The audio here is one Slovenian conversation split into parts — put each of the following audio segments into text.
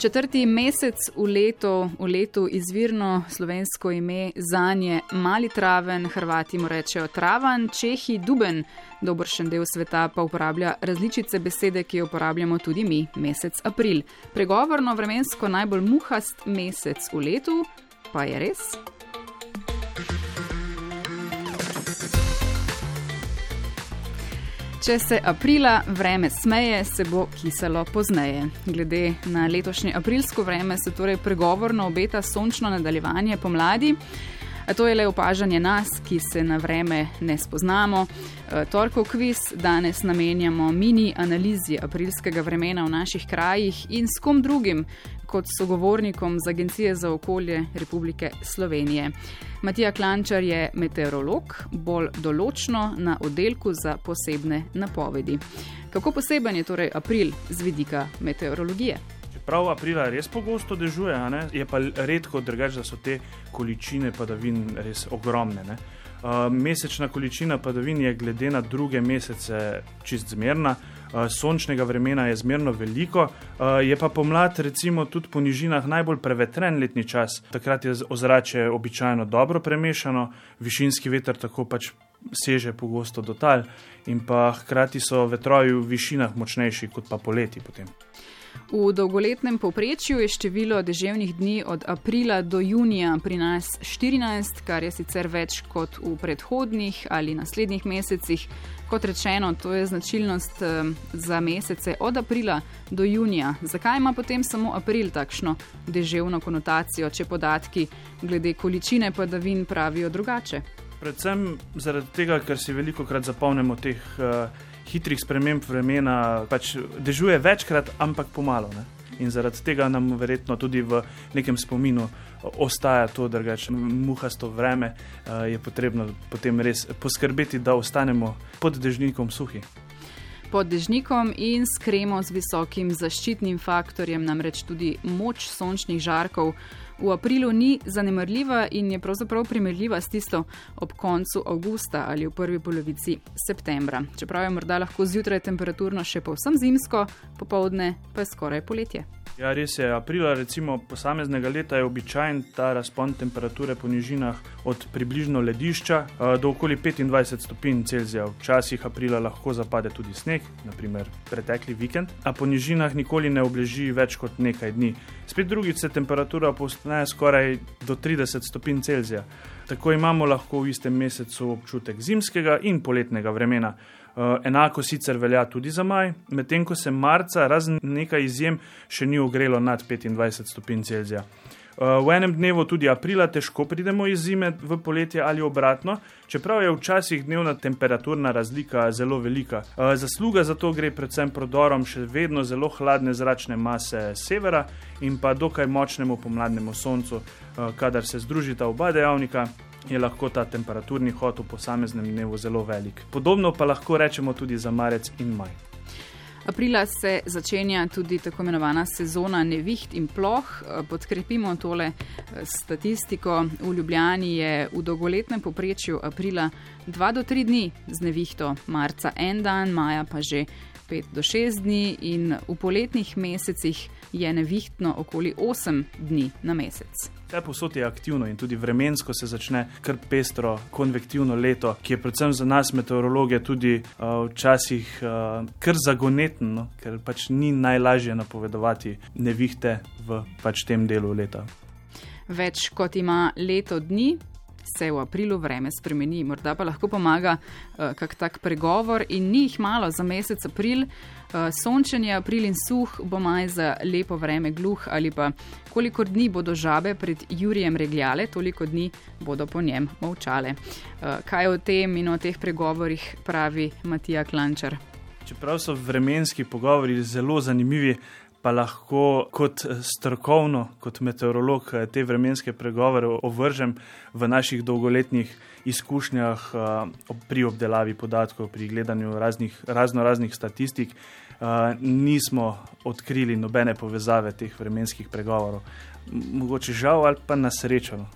Četrti mesec v letu, v letu izvirno slovensko ime za nje mali traven, Hrvati mu rečejo travan, Čehi duben, dobršen del sveta pa uporablja različice besede, ki jo uporabljamo tudi mi, mesec april. Pregovorno vremensko najbolj muhast mesec v letu, pa je res. Če se aprila vreme smeje, se bo kiselo pozneje. Glede na letošnje aprilsko vreme se torej pregovorno obeta sončno nadaljevanje pomladi. To je le opažanje nas, ki se na vreme ne spoznamo. E, torkov kviz danes namenjamo mini analizi aprilskega vremena v naših krajih in s kom drugim kot sogovornikom z Agencije za okolje Republike Slovenije. Matija Klančar je meteorolog, bolj določno na oddelku za posebne napovedi. Kako poseben je torej april z vidika meteorologije? Prav aprila res pogosto dežuje, je pa redko drugače, da so te količine padavin res ogromne. Ne? Uh, mesečna količina padavin je glede na druge mesece čist zmerna, uh, sončnega vremena je zmerno veliko, uh, je pa pomlad, recimo, tudi po nižinah najbolj prevetren letni čas. Takrat je ozračje običajno dobro premešano, višinski veter tako pač seže pogosto do tal, in pa hkrati so vetrovi v višinah močnejši kot pa poleti potem. V dolgoletnem povprečju je število deževnih dni od aprila do junija pri nas 14, kar je sicer več kot v predhodnih ali naslednjih mesecih. Kot rečeno, to je značilnost za mesece od aprila do junija. Zakaj ima potem samo april takšno deževno konotacijo, če podatki glede količine padavin pravijo drugače? Predvsem zaradi tega, ker si veliko krat zapomnimo teh. Uh, hitrih sprememb vremena, pač dežuje večkrat, ampak pomalo. Ne? In zaradi tega nam verjetno tudi v nekem spominu ostaja to, da je muhasto vreme, je potrebno potem res poskrbeti, da ostanemo pod dežnikom suhi. Pod dežnikom in s kremo z visokim zaščitnim faktorjem, namreč tudi moč sončnih žarkov v aprilu ni zanemrljiva in je pravzaprav primerljiva s tisto ob koncu avgusta ali v prvi polovici septembra. Čeprav je morda lahko zjutraj temperaturno še povsem zimsko, popovdne pa je skoraj poletje. Ja, res je. Aprila, recimo posameznega leta, je običajen ta razpon temperature po nižinah od približno ledišča do okoli 25 stopinj Celzija. Včasih aprila lahko zapade tudi sneg, naprimer pretekli vikend, a po nižinah nikoli ne obleži več kot nekaj dni. Spet drugič se temperatura postane skoraj do 30 stopinj Celzija. Tako imamo lahko v istem mesecu občutek zimskega in poletnega vremena. Eh, enako sicer velja tudi za maj, medtem ko se marca, razen nekaj izjem, še ni ogrelo nad 25 stopinj Celzija. Eh, v enem dnevu, tudi aprila, težko pridemo iz zime v poletje ali obratno, čeprav je včasih dnevna temperaturna razlika zelo velika. Eh, zasluga za to gre predvsem prodorom še vedno zelo hladne zračne mase severa in pa dokaj močnemu pomladnemu soncu, kadar se združita oba dejavnika je lahko ta temperaturni hod v posameznem dnevu zelo velik. Podobno pa lahko rečemo tudi za marec in maj. Aprila se začenja tudi tako imenovana sezona neviht in ploh. Podkrepimo tole eh, statistiko. V Ljubljani je v dolgoletnem poprečju aprila 2 do 3 dni z nevihto, marca en dan, maja pa že 5 do 6 dni in v poletnih mesecih je nevihtno okoli 8 dni na mesec. Vse posod je aktivno in tudi vremensko se začne kar pestro, konvektivno leto, ki je predvsem za nas, meteorologe, tudi uh, včasih uh, kar zagonetno, no? ker pač ni najlažje napovedovati nevihte v pač tem delu leta. Več kot ima leto dni, se v aprilu vreme spremeni. Morda pa lahko pomaga uh, kak tak pregovor in ni jih malo za mesec april. Uh, sončen je april in suh, bo maj za lepo vreme gluh ali pa koliko dni bodo žabe pred Jurijem regljale, toliko dni bodo po njem molčale. Uh, kaj o tem in o teh pregovorih pravi Matija Klančar? Čeprav so vremenski pogovori zelo zanimivi, pa lahko kot strokovno, kot meteorolog eh, te vremenske pregovore ovržem v naših dolgoletnih izkušnjah eh, pri obdelavi podatkov, pri gledanju raznih, razno raznih statistik. Nismo odkrili nobene povezave teh vremenskih pregovorov. Mogoče žal ali pa na srečo. No.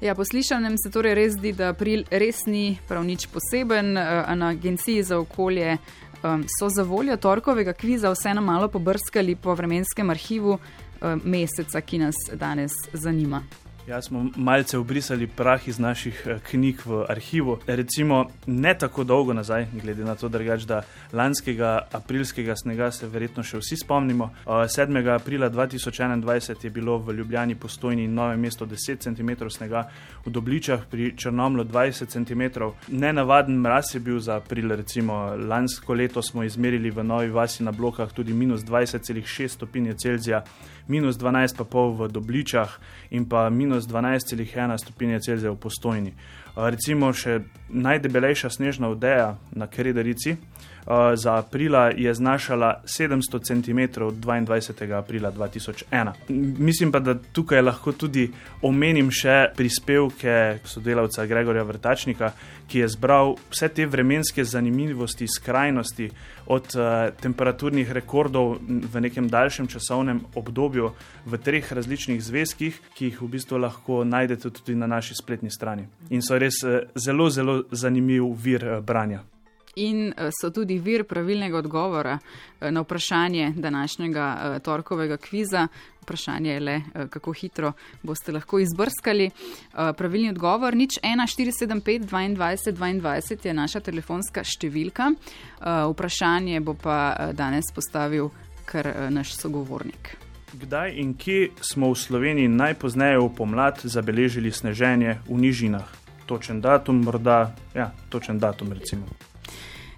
Ja, poslišanem se torej res zdi, da april res ni prav nič poseben. Na Agenciji za okolje um, so za voljo torkovega kviza vseeno malo pobrskali po vremenskem arhivu um, meseca, ki nas danes zanima. Ja, smo malce obrisali prah iz naših eh, knjig v arhivu. Recimo, ne tako dolgo nazaj, glede na to, drugač, da lanskega aprilskega snega se verjetno še vsi spomnimo. 7. Eh, aprila 2021 je bilo v Ljubljani postojni nove mesto 10 cm snega, v Dobličah pri Črnomlu 20 cm. Nenavaden mraz je bil za april, recimo lansko leto smo izmerili v Novi Vasi na blokah tudi minus 20,6 stopinje Celzija, minus 12,5 v Dobličah in pa minus minus 12,1 stopinje Celzija v postojni. Recimo še najdebelejša snežna odeja na Krederici za aprila je znašala 700 cm 22. aprila 2001. Mislim pa, da tukaj lahko tudi omenim še prispevke sodelavca Gregorja Vrtačnika, ki je zbral vse te vremenske zanimivosti, skrajnosti od temperaturnih rekordov v nekem daljšem časovnem obdobju v treh različnih zvezkih, ki jih v bistvu lahko najdete tudi na naši spletni strani. In so res uh, zelo, zelo zanimiv vir uh, branja. In so tudi vir pravilnega odgovora na vprašanje današnjega torkovega kviza, Vprašanje je le, eh, kako hitro boste lahko izbrskali. Eh, pravilni odgovor, nič 1475 22 22 je naša telefonska številka. Eh, vprašanje bo pa danes postavil kar naš sogovornik. Kdaj in kje smo v Sloveniji najpozneje v pomlad zabeležili sneženje v nižinah? Točen datum, morda, ja, točen datum recimo.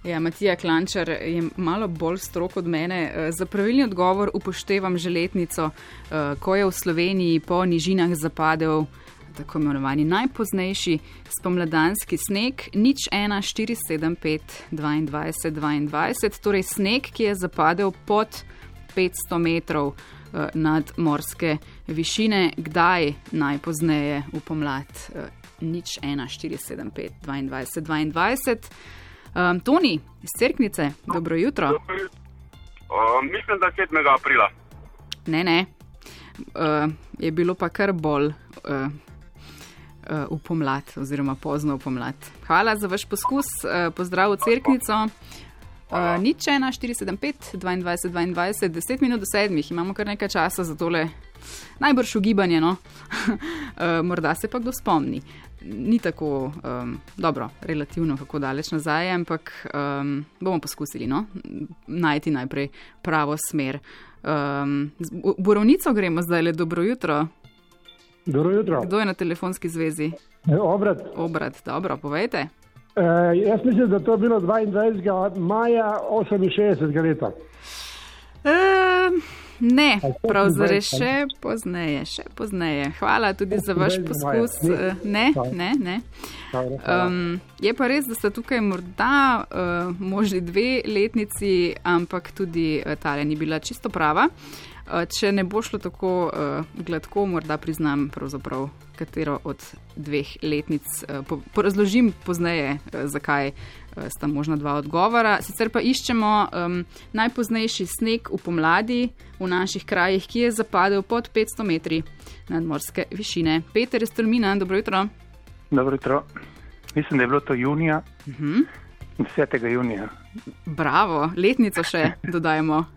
Ja, Matija Klančar je malo bolj strok od mene. Eh, za pravilni odgovor upoštevam želetnico, eh, ko je v Sloveniji po nižinah zapadel tako imenovani najpoznejši spomladanski sneg, nič 1, 4, 7, 5, 22, 22, torej sneg, ki je zapadel pod 500 metrov eh, nad morske višine, kdaj najpozneje v pomlad, nič 1, 4, 7, 5, 22, 22. Um, Toni iz Cerknice, dobro jutro. Uh, mislim, da 7. aprila. Ne, ne. Uh, je bilo pa kar bolj uh, uh, v pomlad, oziroma pozno v pomlad. Hvala za vaš poskus, uh, pozdrav v Cerknico. Uh, nič 1, 4, 7, 5, 22, 22, 10 minut do 7, imamo kar nekaj časa za tole najbrž ugibanje, no? uh, morda se pa kdo spomni ni tako um, dobro, relativno kako daleč nazaj, ampak um, bomo poskusili no? najti najprej pravo smer. Um, Borovnico gremo zdaj le dobro jutro. Dobro jutro. Kdo je na telefonski zvezi? E, obrat. Obrat, dobro, povejte. E, jaz mislim, da to je bilo 22. maja 68. leta. E, Ne, pravzaprav še pozneje, še pozneje. Hvala tudi za vaš poskus. Ne, ne, ne. Um, je pa res, da sta tukaj morda uh, možni dve letnici, ampak tudi uh, ta ni bila čisto prava. Uh, če ne bo šlo tako uh, gladko, morda priznam pravzaprav katero od dveh letnic. Uh, po, porazložim pozneje, uh, zakaj. Eh, sta možna dva odgovora. Sicer pa iščemo um, najpoznejši sneg v pomladi v naših krajih, ki je zapadel pod 500 metri nadmorske višine. Peter je strmina, dobro jutro. Dobro jutro. Mislim, da je bilo to junija. Uh -huh. 10. junija. Bravo, letnico še dodajemo.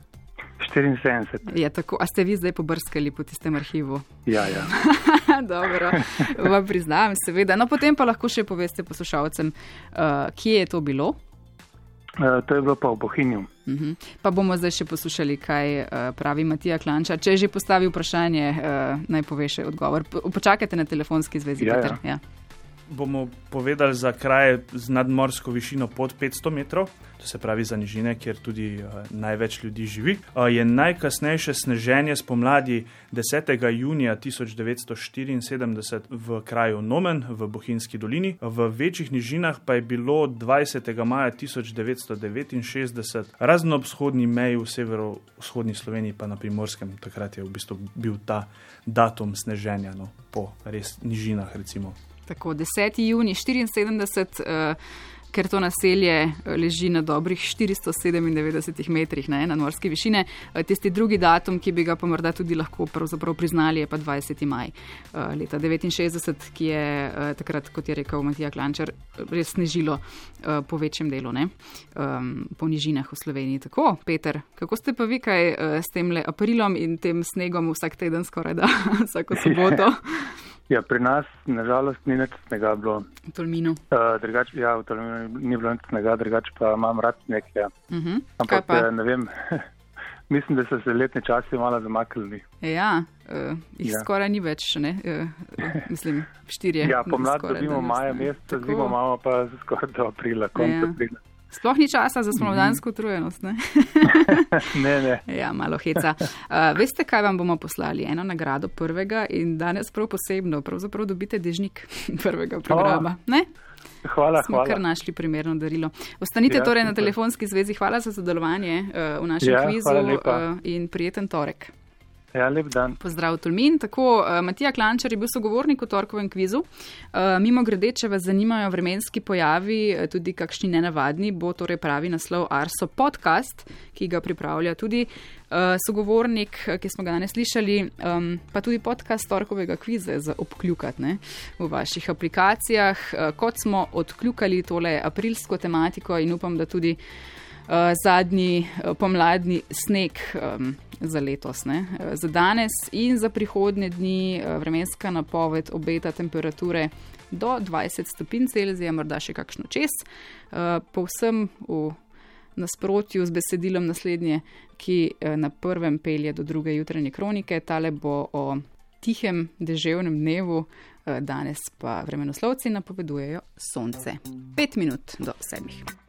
74. Je tako, a ste vi zdaj pobrskali po tistem arhivu? Ja, ja. Dobro, vam priznam, seveda. No, potem pa lahko še poveste poslušalcem, uh, kje je to bilo. Uh, to je bilo pa v Bohinju. Uh mhm. -huh. Pa bomo zdaj še poslušali, kaj uh, pravi Matija Klanča. Če je že postavil vprašanje, uh, naj pove še odgovor. Počakajte na telefonski zvezi, ja, Peter. Ja. Ja bomo povedali za kraje z nadmorsko višino pod 500 metrov, to se pravi za nižine, kjer tudi uh, največ ljudi živi. Uh, je najkasnejše sneženje spomladi 10. junija 1974 v kraju Nomen v Bohinjski dolini, v večjih nižinah pa je bilo 20. maja 1969, razno ob vzhodni meji v severovzhodni Sloveniji, pa na primorskem, takrat je v bistvu bil ta datum sneženja no, po res nižinah. Recimo. Tako, 10. juni 74 uh, ker to naselje eh, leži na dobrih 497 metrih ne, na morski višine. Eh, tisti drugi datum, ki bi ga pa morda tudi lahko priznali, je pa 20. maj eh, leta 69, ki je takrat, kot je rekel Matija Klančar, res snežilo po večjem delu, ne, ehm, po nižinah v Sloveniji. Tako, Peter, kako ste pa vi kaj s tem aprilom in tem snegom vsak teden skoraj da, vsako soboto? Ja, pri nas nažalost ni več snega bilo. V Tolminu. Uh, drugač, ja, v Tolminu ni bilo nič snega, drugače pa imam rad sneg. Ja. Uh mhm. -huh. Ampak pa? Eh, ne vem, mislim, da so se letni časi malo zamaknili. Ja, uh, jih ja. skoraj ni več, ne? Uh, mislim, štirje. Ja, pomlad dobimo maja mesec, zimo imamo pa skoraj do aprila, konec ja. aprila. Sploh ni časa za spomladansko utrujenost. Ne? ne, ne. Ja, malo heca. Uh, veste, kaj vam bomo poslali? Eno nagrado prvega in danes prav posebno, pravzaprav dobite dežnik prvega programa. Oh. Hvala, Smo hvala. kar našli primerno darilo. Ostanite ja, torej na telefonski zvezi. Hvala za sodelovanje uh, v našem ja, kvizu uh, in prijeten torek. Ja, lep dan. Pozdrav, Tolmin. Tako, uh, Matija Klančar je bil sogovornik v torkovem kvizu. Uh, mimo grede, če vas zanimajo vremenski pojavi, uh, tudi kakšni nenavadni, bo torej pravi naslov Arso podcast, ki ga pripravlja tudi sogovornik, ki smo ga danes slišali, pa tudi podcast torkovega kviza za obkljukat ne, v vaših aplikacijah. Kot smo odkljukali tole aprilsko tematiko in upam, da tudi zadnji uh, pomladni sneg. Um, za letos, ne? za danes in za prihodnje dni vremenska napoved obeta temperature do 20 stopinj Celzija, morda še kakšno čez. Povsem v nasprotju z besedilom naslednje, ki na prvem pelje do druge jutranje kronike, tale bo o tihem deževnem dnevu, danes pa vremenoslovci napovedujejo sonce. Pet minut do sedmih.